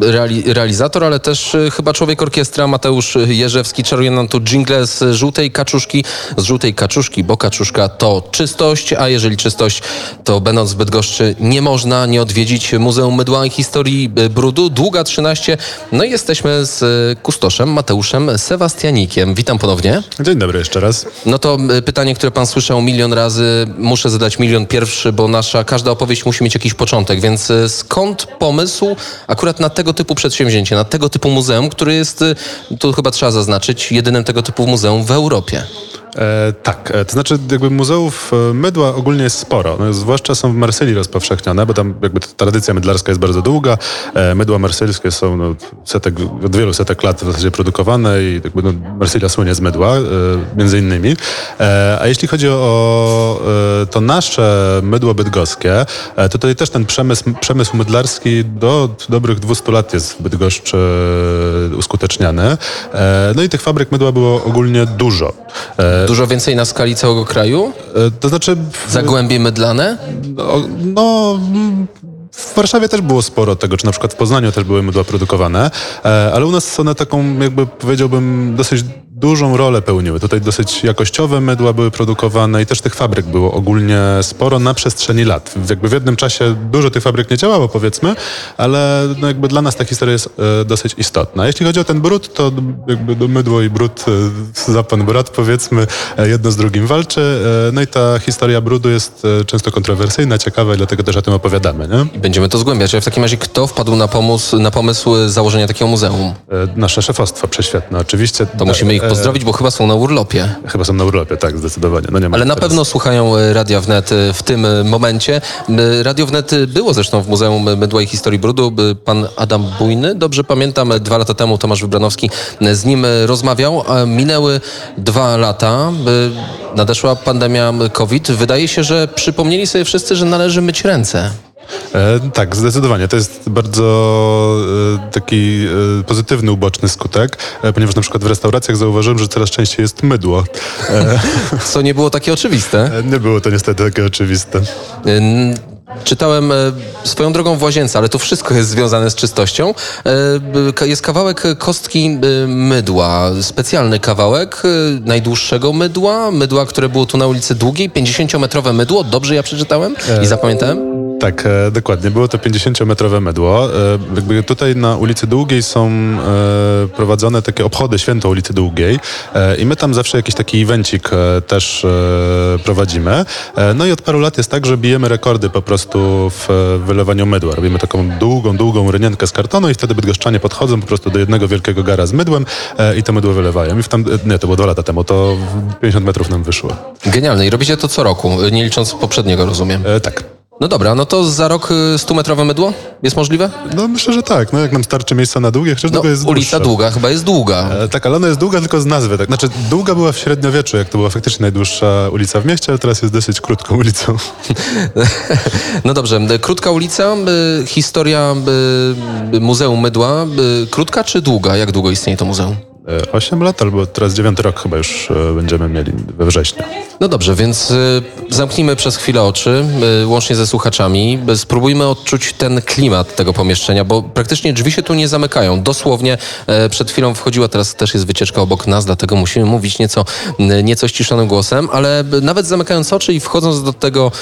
reali realizator, ale też y, chyba człowiek orkiestra Mateusz Jerzewski czaruje nam tu jingle z żółtej kaczuszki, z żółtej kaczuszki, bo kaczuszka to czystość, a jeżeli czystość, to będąc w Bydgoszczy nie można nie odwiedzić Muzeum Mydła i Historii y, Brudu, Długa 13. No i jesteśmy z y, kustoszem Mateuszem Sebastianikiem. Witam ponownie. Dzień dobry jeszcze raz. No to pytanie, które pan słyszał milion razy, muszę zadać milion pierwszy, bo nasza każda opowieść musi mieć jakiś początek, więc skąd pomysł akurat na tego typu przedsięwzięcie, na tego typu muzeum, który jest, y, tu chyba trzeba zaznaczyć, jedynym tego typu muzeum w Europie? E, tak, e, to znaczy jakby muzeów e, mydła ogólnie jest sporo. No, zwłaszcza są w Marsylii rozpowszechnione, bo tam jakby tradycja mydlarska jest bardzo długa. E, mydła marsylskie są no, setek, od wielu setek lat w zasadzie produkowane i jakby no, Marsylia słynie z mydła, e, między innymi. E, a jeśli chodzi o to nasze mydło bydgoskie, e, to tutaj też ten przemysł, przemysł mydlarski do dobrych 200 lat jest w Bydgoszczy uskuteczniany. No i tych fabryk mydła było ogólnie dużo. Dużo więcej na skali całego kraju? E, To znaczy. Zagłębie mydlane? No, no, w Warszawie też było sporo tego, czy na przykład w Poznaniu też były mydła produkowane, e, ale u nas one taką, jakby powiedziałbym, dosyć dużą rolę pełniły. Tutaj dosyć jakościowe mydła były produkowane i też tych fabryk było ogólnie sporo na przestrzeni lat. W- Jakby w jednym czasie dużo tych fabryk nie działało, powiedzmy, ale no jakby dla nas ta historia jest e, dosyć istotna. Jeśli chodzi o ten brud, to jakby mydło i brud, e, za pan brat powiedzmy, e, jedno z drugim walczy. E, no i ta historia brudu jest często kontrowersyjna, ciekawa i dlatego też o tym opowiadamy. Nie? I będziemy to zgłębiać. Ale w takim razie kto wpadł na, pomysł, na pomysł założenia takiego muzeum? Nasze szefostwo prześwietne, oczywiście. To musimy ich pozdrowić, bo chyba są na urlopie. Chyba są na urlopie, tak, zdecydowanie. No nie ma Ale na teraz- pewno słuchają e, Radia Wnet e, w tym e, momencie. Radio Wnet e, było zresztą w Muzeum Mydła i Historii Brudu. E, Pan Adam Bujny, dobrze pamiętam, e, dwa lata temu Tomasz Wybranowski e, z nim e, rozmawiał. Minęły dwa lata. e, Nadeszła pandemia COVID. Wydaje się, że przypomnieli sobie wszyscy, że należy myć ręce. E, tak, zdecydowanie. To jest bardzo e, taki e, pozytywny, uboczny skutek, e, ponieważ na przykład w restauracjach zauważyłem, że coraz częściej jest mydło. E, Co nie było takie oczywiste. e, nie było to niestety takie oczywiste. Czytałem swoją drogą w łazience, ale to wszystko jest związane z czystością. Jest kawałek kostki mydła, specjalny kawałek najdłuższego mydła, mydła, które było tu na ulicy Długiej, 50-metrowe mydło, dobrze ja przeczytałem i zapamiętałem? Tak, e, dokładnie. Było to 50-metrowe mydło. E, jakby tutaj na ulicy Długiej są e, prowadzone takie obchody święto ulicy Długiej i my tam zawsze jakiś taki evencik też prowadzimy. No i od paru lat jest tak, że bijemy rekordy po prostu w wylewaniu mydła. Robimy taką długą, długą rynienkę z kartonu i wtedy bydgoszczanie podchodzą po prostu do jednego wielkiego gara z mydłem i to mydło wylewają. I w tam, nie, to było dwa lata temu, to w 50 metrów nam wyszło. Genialne. I robicie to co roku, nie licząc poprzedniego, rozumiem. Tak. No dobra, no to za rok e, 100-metrowe mydło jest możliwe? No myślę, że tak. No jak nam starczy miejsca na długie, chociaż No, długa jest ulica dłuższa. Długa chyba jest długa. E, Tak, ale ona jest długa tylko z nazwy. Tak. Znaczy, długa była w średniowieczu, jak to była faktycznie najdłuższa ulica w mieście, ale teraz jest dosyć krótką ulicą. No dobrze, e, krótka ulica, e, historia Muzeum Mydła, krótka czy długa? Jak długo istnieje to muzeum? E, Osiem lat, albo teraz dziewiąty rok chyba już e, będziemy mieli we wrześniu. No dobrze, więc y, zamknijmy przez chwilę oczy, łącznie ze słuchaczami. Spróbujmy odczuć ten klimat tego pomieszczenia, bo praktycznie drzwi się tu nie zamykają. Dosłownie e, przed chwilą wchodziła, teraz też jest wycieczka obok nas, dlatego musimy mówić nieco, nieco ściszonym głosem, ale nawet zamykając oczy i wchodząc do tego,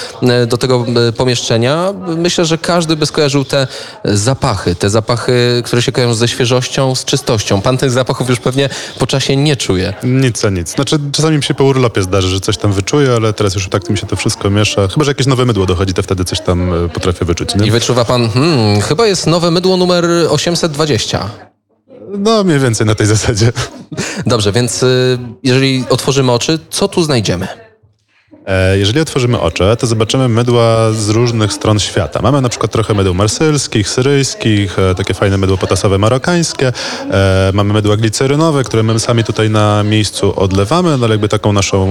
do tego pomieszczenia, myślę, że każdy by skojarzył te zapachy, te zapachy, które się kojarzą ze świeżością, z czystością. Pan tych zapachów już pewnie po czasie nie czuje. Nic a nic. Znaczy, czasami mi się po urlopie zdarzy, że coś tam wyczuję, ale teraz już tak mi się to wszystko miesza. Chyba, że jakieś nowe mydło dochodzi, to wtedy coś tam e, potrafię wyczuć. I Nie? wyczuwa pan, hmm, chyba jest nowe mydło numer 820. No, mniej więcej na tej zasadzie. Dobrze, więc y, jeżeli otworzymy oczy, co tu znajdziemy? E, Jeżeli otworzymy oczy, to zobaczymy mydła z różnych stron świata. Mamy na przykład trochę mydł marsylskich, syryjskich, e, takie fajne mydło potasowe marokańskie. E, Mamy mydła glicerynowe, które my sami tutaj na miejscu odlewamy, no ale jakby taką naszą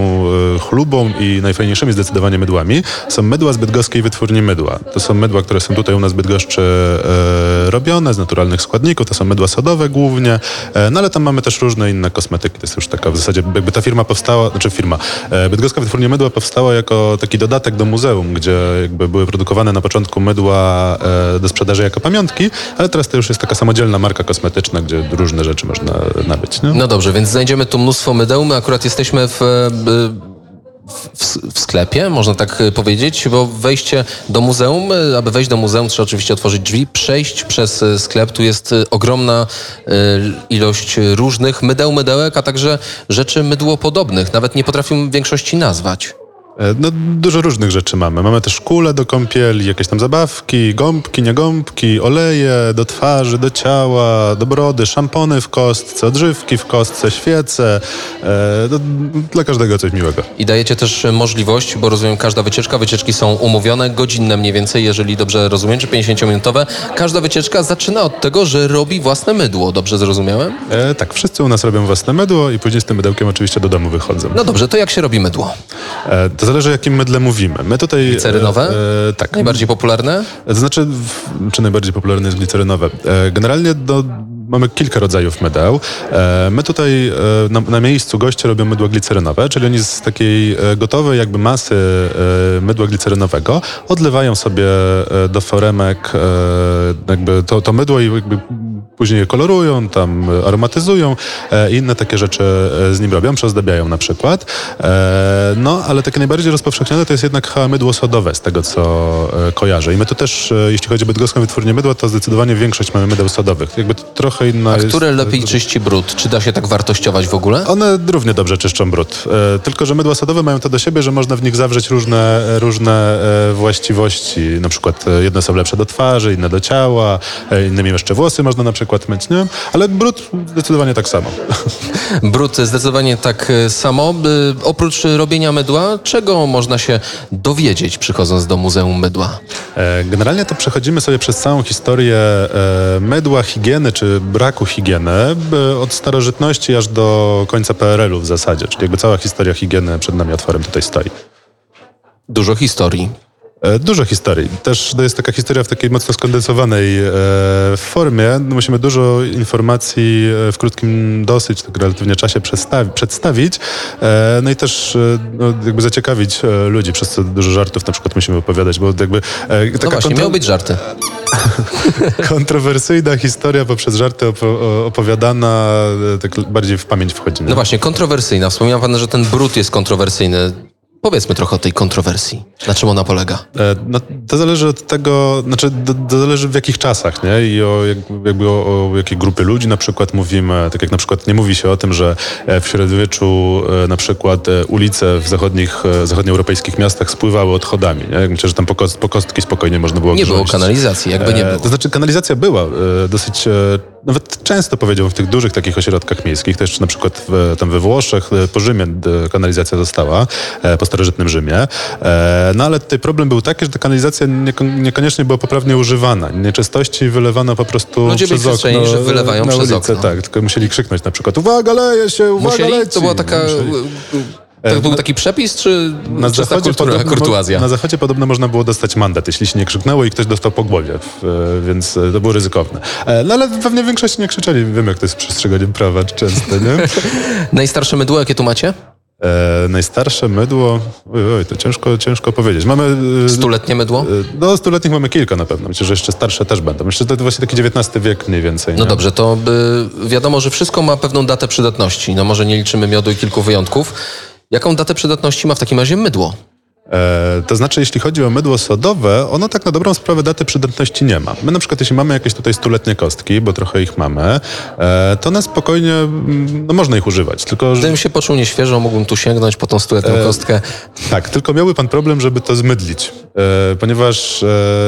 chlubą i najfajniejszymi zdecydowanie mydłami są mydła z bydgoskiej wytwórni mydła. To są mydła, które są tutaj u nas w Bydgoszczy robione z naturalnych składników, to są mydła sodowe głównie, no ale tam mamy też różne inne kosmetyki. To jest już taka w zasadzie, jakby ta firma powstała, znaczy firma, Bydgoska Wytwórnia Mydła powstała powstała jako taki dodatek do muzeum, gdzie jakby były produkowane na początku mydła e, do sprzedaży jako pamiątki, ale teraz to już jest taka samodzielna marka kosmetyczna, gdzie różne rzeczy można nabyć. Nie? No dobrze, więc znajdziemy tu mnóstwo mydeł. My akurat jesteśmy w, e, w, w sklepie, można tak e, powiedzieć, bo wejście do muzeum, aby wejść do muzeum trzeba oczywiście otworzyć drzwi, przejść przez sklep. Tu jest ogromna ilość różnych mydeł, mydełek, a także rzeczy mydłopodobnych. Nawet nie potrafię większości nazwać. E, No, dużo różnych rzeczy mamy. Mamy też kule do kąpieli, jakieś tam zabawki, gąbki, nie gąbki, oleje do twarzy, do ciała, do brody, szampony w kostce, odżywki w kostce, świece. E, no, dla każdego coś miłego. I dajecie też możliwość, bo rozumiem, każda wycieczka, wycieczki są umówione, godzinne mniej więcej, jeżeli dobrze rozumiem, czy 50-minutowe. Każda wycieczka zaczyna od tego, że robi własne mydło. Dobrze zrozumiałem? E, tak, wszyscy u nas robią własne mydło i później z tym mydełkiem oczywiście do domu wychodzą. No dobrze, to jak się robi mydło? E, to zależy, o jakim mydle mówimy. My tutaj... Glicerynowe? E, e, tak. Najbardziej popularne? To znaczy, czy najbardziej popularne jest glicerynowe? E, generalnie do, mamy kilka rodzajów mydeł. E, my tutaj e, na, na miejscu goście robią mydło glicerynowe, czyli oni z takiej e, gotowej jakby masy e, mydła glicerynowego odlewają sobie e, do foremek e, jakby to, to mydło i jakby później je kolorują, tam aromatyzują e, i inne takie rzeczy e, z nim robią, przyozdabiają na przykład. E, no, ale takie najbardziej rozpowszechnione to jest jednak chyba mydło sodowe, z tego co e, kojarzę. I my tu też, e, jeśli chodzi o bydgoską wytwórnię mydła, to zdecydowanie większość mamy mydeł sodowych. Jakby to trochę inna A jest... które lepiej czyści brud? Czy da się tak wartościować w ogóle? One równie dobrze czyszczą brud. E, tylko, że mydła sodowe mają to do siebie, że można w nich zawrzeć różne, różne e, właściwości. Na przykład e, jedne są lepsze do twarzy, inne do ciała, e, innymi jeszcze włosy można na przykład myć, nie? Ale brud zdecydowanie tak samo. Brud zdecydowanie tak e, samo. E, Oprócz robienia mydła, czego można się dowiedzieć przychodząc do Muzeum Mydła? E, Generalnie to przechodzimy sobie przez całą historię mydła, higieny czy braku higieny od starożytności aż do końca PRL-u w zasadzie. Czyli jakby cała historia higieny przed nami otworem tutaj stoi. Dużo historii. E, Dużo historii. Też to jest taka historia w takiej mocno skondensowanej e, formie. No, musimy dużo informacji e, w krótkim dosyć tak relatywnie czasie przedstawi- przedstawić. No i też no, jakby zaciekawić ludzi, przez co dużo żartów na przykład musimy opowiadać, bo jakby e, No taka właśnie, miały być żarty. kontrowersyjna historia poprzez żarty opo- opowiadana tak bardziej w pamięć wchodzi. nie? No właśnie, kontrowersyjna. Wspomniał pan, że ten brud jest kontrowersyjny. Powiedzmy trochę o tej kontrowersji. Na czym ona polega? E, No, to zależy od tego, znaczy to, to zależy w jakich czasach, nie? I o, jak, jakby o, o jakiej grupie ludzi na przykład mówimy. Tak jak na przykład nie mówi się o tym, że e, w średniowieczu e, na przykład ulice w zachodnich, zachodnioeuropejskich miastach spływały odchodami. Nie? Myślę, że tam po, po kostki spokojnie można było Nie było kanalizacji, jakby nie było. To znaczy kanalizacja była dosyć, nawet często powiedziałbym w tych dużych takich ośrodkach miejskich, też na przykład w, tam we Włoszech, e, po Rzymie kanalizacja została, e, po starożytnym Rzymie. E, No ale tutaj problem był taki, że ta kanalizacja nieko- niekoniecznie była poprawnie używana. Nieczystości wylewano po prostu Ludzie przez okno że wylewają na przez ulicę, okno. Tak, tylko musieli krzyknąć na przykład uwaga, leje się, uwaga, Musieli? leci. To była taka... Musieli. To był taki przepis, czy Na zachodzie, kultura, podobno, kurtuazja? na zachodzie podobno można było dostać mandat, jeśli się nie krzyknęło i ktoś dostał po głowie, e, więc e, to było ryzykowne. E, No ale pewnie większości nie krzyczeli. Wiem, jak to jest z przestrzeganiem prawa często, nie? Najstarsze mydło, jakie tu macie? E, najstarsze mydło, oj, oj, to ciężko, ciężko powiedzieć. Mamy... e, Stuletnie mydło? e, No, stuletnich mamy kilka na pewno. Myślę, że jeszcze starsze też będą. Myślę, że to właśnie taki XIX wiek mniej więcej. No nie? dobrze, to wiadomo, że wszystko ma pewną datę przydatności. No może nie liczymy miodu i kilku wyjątków. Jaką datę przydatności ma w takim razie mydło? E, to znaczy, jeśli chodzi o mydło sodowe, ono tak na dobrą sprawę daty przydatności nie ma. My na przykład, jeśli mamy jakieś tutaj stuletnie kostki, bo trochę ich mamy, e, to one spokojnie, mm, no można ich używać. Tylko, że, Gdybym się poczuł nieświeżo, mógłbym tu sięgnąć po tą stuletnią E, kostkę. tak, tylko miałby pan problem, żeby to zmydlić, e, ponieważ to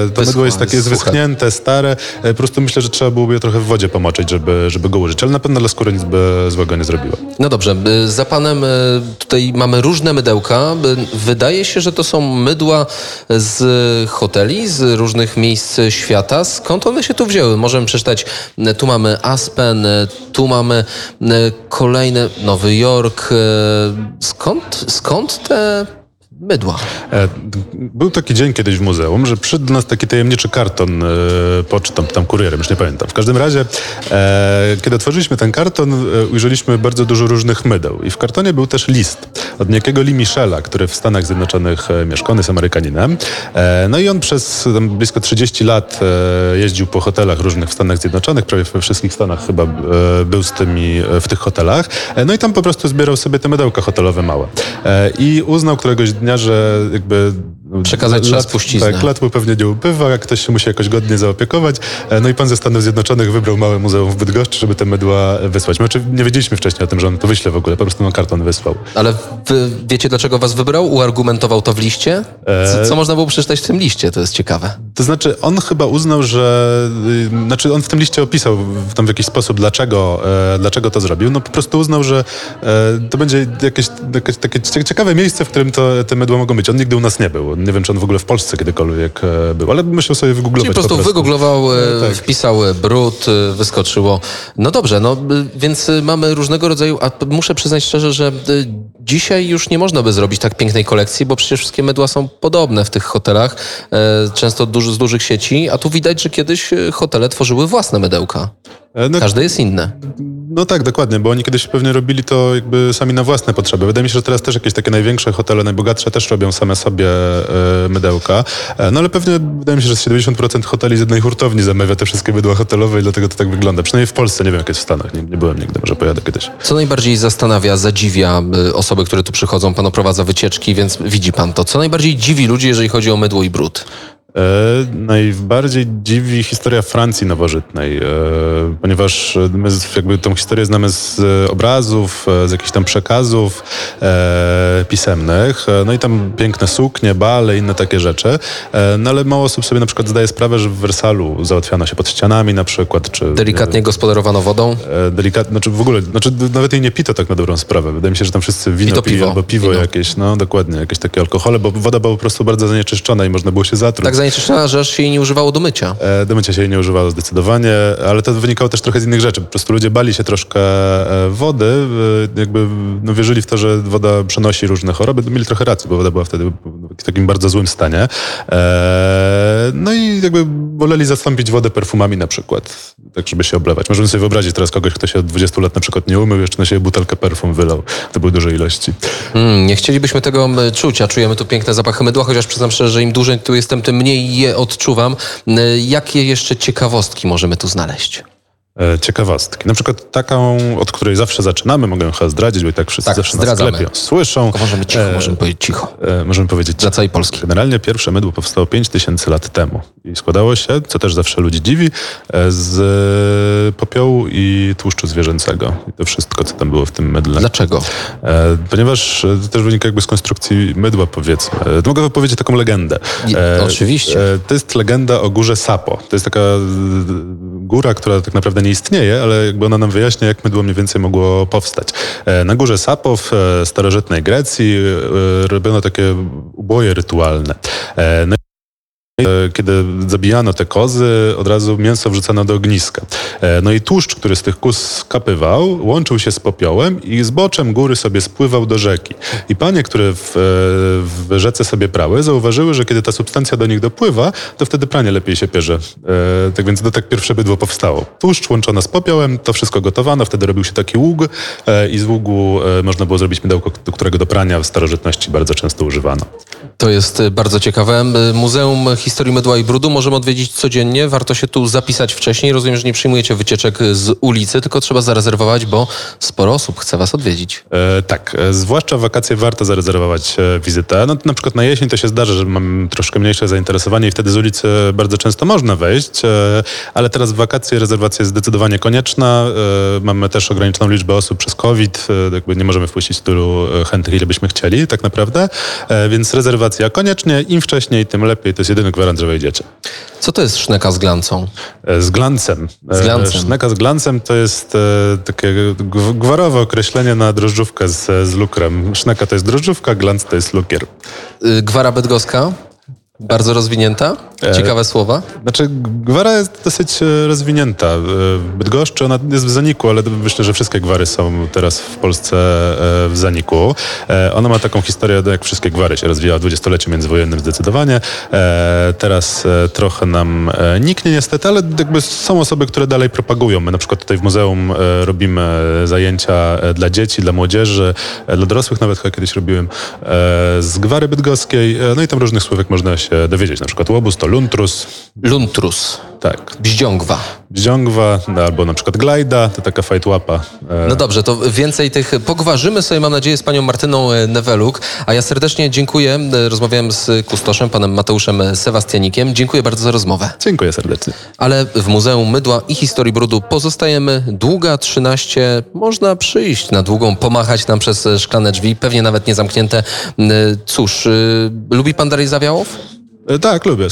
Wyschło, mydło jest takie jest wyschnięte, stare. Po prostu myślę, że trzeba byłoby je trochę w wodzie pomoczyć, żeby, żeby go użyć, ale na pewno dla skóry nic by złego nie zrobiło. No dobrze, za panem tutaj mamy różne mydełka. Wydaje się, że to są mydła z hoteli, z różnych miejsc świata. Skąd one się tu wzięły? Możemy przeczytać, y, tu mamy Aspen, y, tu mamy y, kolejny Nowy Jork. Skąd, skąd te mydła? E, Był taki dzień kiedyś w muzeum, że przyszedł do nas taki tajemniczy karton e, pocztą, tam kurierem, już nie pamiętam. W każdym razie, e, kiedy otworzyliśmy ten karton, e, ujrzeliśmy bardzo dużo różnych mydeł. I w kartonie był też list. od niejakiego Lee Michela, który w Stanach Zjednoczonych e, mieszkał, on jest Amerykaninem. E, no i on przez blisko 30 lat jeździł po hotelach różnych w Stanach Zjednoczonych, prawie we wszystkich Stanach chyba był z tymi, w tych hotelach. No i tam po prostu zbierał sobie te mydełka hotelowe małe. I uznał któregoś dnia, że jakby Przekazać trzeba spuściznę. Tak, lat mu pewnie nie upływa, jak ktoś się musi jakoś godnie zaopiekować. E, No i pan ze Stanów Zjednoczonych wybrał małe muzeum w Bydgoszczy, żeby te mydła wysłać. My nie wiedzieliśmy wcześniej o tym, że on to wyśle w ogóle, po prostu na karton wysłał. Ale wy wiecie, dlaczego was wybrał? Uargumentował to w liście? Co, co można było przeczytać w tym liście? To jest ciekawe. To znaczy, on chyba uznał, że. y, Znaczy, on w tym liście opisał w, tam w jakiś sposób, dlaczego, e, dlaczego to zrobił. No po prostu uznał, że e, to będzie jakieś, jakieś takie cie- ciekawe miejsce, w którym to, te mydła mogą być. On nigdy u nas nie był. Nie wiem, czy on w ogóle w Polsce kiedykolwiek e, był, ale musiał sobie wygooglować. Czyli po prostu wygooglował, e, No, tak. wpisał e, brud, e, wyskoczyło. No dobrze, no e, więc e, mamy różnego rodzaju, a muszę przyznać szczerze, że e, dzisiaj już nie można by zrobić tak pięknej kolekcji, bo przecież wszystkie mydła są podobne w tych hotelach, e, często duży, z dużych sieci, a tu widać, że kiedyś e, hotele tworzyły własne mydełka. E, No, Każde jest inne. No tak, dokładnie, bo oni kiedyś pewnie robili to jakby sami na własne potrzeby. Wydaje mi się, że teraz też jakieś takie największe hotele, najbogatsze też robią same sobie e, mydełka. E, no ale pewnie wydaje mi się, że z 70% hoteli z jednej hurtowni zamawia te wszystkie mydła hotelowe i dlatego to tak wygląda. Przynajmniej w Polsce, nie wiem jak jest w Stanach, nie, nie byłem nigdy, może pojadę kiedyś. Co najbardziej zastanawia, zadziwia y, osoby, które tu przychodzą? Pan oprowadza wycieczki, więc widzi pan to. Co najbardziej dziwi ludzi, jeżeli chodzi o mydło i brud? E, najbardziej dziwi historia Francji nowożytnej, e, ponieważ e, my jakby tą historię znamy z obrazów, z jakichś tam przekazów pisemnych, no i tam piękne suknie, bale, inne takie rzeczy, no ale mało osób sobie na przykład zdaje sprawę, że w Wersalu załatwiano się pod ścianami na przykład, czy... Delikatnie gospodarowano wodą? Delikatnie, znaczy w ogóle, znaczy nawet jej nie pito tak na dobrą sprawę. Wydaje mi się, że tam wszyscy wino Pito, pili piwo. albo piwo jakieś, no dokładnie, jakieś takie alkohole, bo woda była po prostu bardzo zanieczyszczona i można było się zatruć. Tak zanieczyszczona, aż się jej nie używało do mycia. E, Do mycia się jej nie używało zdecydowanie, ale to wynikało też trochę z innych rzeczy. Po prostu ludzie bali się troszkę e, wody, e, jakby no, wierzyli w to, że woda przenosi różne choroby. Mieli trochę racji, bo woda była wtedy w takim bardzo złym stanie. E, No i jakby woleli zastąpić wodę perfumami na przykład, tak żeby się oblewać. Możemy sobie wyobrazić teraz kogoś, kto się od 20 lat na przykład nie umył, jeszcze na siebie butelkę perfum wylał. To były duże ilości. Mm, nie chcielibyśmy tego czuć, a czujemy tu piękne zapachy mydła, chociaż przyznam szczerze, że im dłużej tu jestem, tym mniej je odczuwam. Jakie jeszcze ciekawostki możemy tu znaleźć? E, Ciekawostki. Na przykład taką, od której zawsze zaczynamy, mogę ją chyba zdradzić, bo i tak wszyscy Tak, zawsze zdradzamy. nas słyszą. Tylko możemy cicho, E, możemy powiedzieć cicho. E, możemy powiedzieć. Dla całej Polski. Generalnie pierwsze mydło powstało 5000 lat temu i składało się, co też zawsze ludzi dziwi, e, z popiołu i tłuszczu zwierzęcego. I to wszystko, co tam było w tym mydle. Dlaczego? E, ponieważ e, to też wynika jakby z konstrukcji mydła, powiedzmy. To mogę opowiedzieć taką legendę. Oczywiście. To jest legenda o górze Sapo. To jest taka góra, która tak naprawdę nie istnieje, ale jakby ona nam wyjaśnia, jak mydło mniej więcej mogło powstać. E, na górze Sapo w e, starożytnej Grecji e, robiono takie uboje rytualne. E, Kiedy zabijano te kozy, od razu mięso wrzucano do ogniska. E, No i tłuszcz, który z tych kóz skapywał, łączył się z popiołem i zboczem góry sobie spływał do rzeki. I panie, które w, e, w rzece sobie prały, zauważyły, że kiedy ta substancja do nich dopływa, to wtedy pranie lepiej się pierze. Tak więc to tak pierwsze bydło powstało. Tłuszcz łączono z popiołem, to wszystko gotowano, wtedy robił się taki ług i z ługu można było zrobić mydełko, do którego do prania w starożytności bardzo często używano. To jest bardzo ciekawe. Muzeum Historii Mydła i Brudu możemy odwiedzić codziennie. Warto się tu zapisać wcześniej. Rozumiem, że nie przyjmujecie wycieczek z ulicy, tylko trzeba zarezerwować, bo sporo osób chce was odwiedzić. E, tak, e, zwłaszcza wakacje warto zarezerwować e, wizytę. No, na przykład na jesień to się zdarza, że mam troszkę mniejsze zainteresowanie i wtedy z ulicy bardzo często można wejść, e, ale teraz w wakacje rezerwacja jest zdecydowanie konieczna. Mamy też ograniczoną liczbę osób przez COVID, jakby nie możemy wpuścić tylu chętnych, ile byśmy chcieli tak naprawdę, więc rezerwacja koniecznie, im wcześniej, tym lepiej. To jest jedyny gwarant, że wejdziecie. Co to jest szneka z glancą? E, Z glancem. Z glancem. E, Szneka z glancem to jest e, takie gw- gwarowe określenie na drożdżówkę z, z lukrem. Szneka to jest drożdżówka, glanc to jest lukier. Y, Gwara bydgoska? Bardzo rozwinięta? Ciekawe słowa. Znaczy, gwara jest dosyć e, rozwinięta. E, Bydgoszczy ona jest w zaniku, ale myślę, że wszystkie gwary są teraz w Polsce e, w zaniku. E, Ona ma taką historię, jak wszystkie gwary się rozwijała w dwudziestoleciu międzywojennym zdecydowanie. E, Teraz e, trochę nam e, niknie niestety, ale jakby są osoby, które dalej propagują. My na przykład tutaj w muzeum e, robimy zajęcia e, dla dzieci, dla młodzieży, e, dla dorosłych nawet, chyba kiedyś robiłem, e, z gwary bydgoskiej. E, No i tam różnych słówek można się dowiedzieć. Na przykład łobuz to luntrus, Luntrus. tak. Bździągwa. Bziągwa, no, albo na przykład glajda, to taka fajtłapa. E, No dobrze, to więcej tych pogważymy sobie, mam nadzieję, z panią Martyną e, Neweluk. A ja serdecznie dziękuję. E, Rozmawiałem z kustoszem, panem Mateuszem Sebastianikiem. Dziękuję bardzo za rozmowę. Dziękuję serdecznie. Ale w Muzeum Mydła i Historii Brudu pozostajemy. Długa 13. Można przyjść na długą, pomachać nam przez szklane drzwi, pewnie nawet nie zamknięte. Cóż, lubi pan dalej Zawiałów? E, tak, lubię.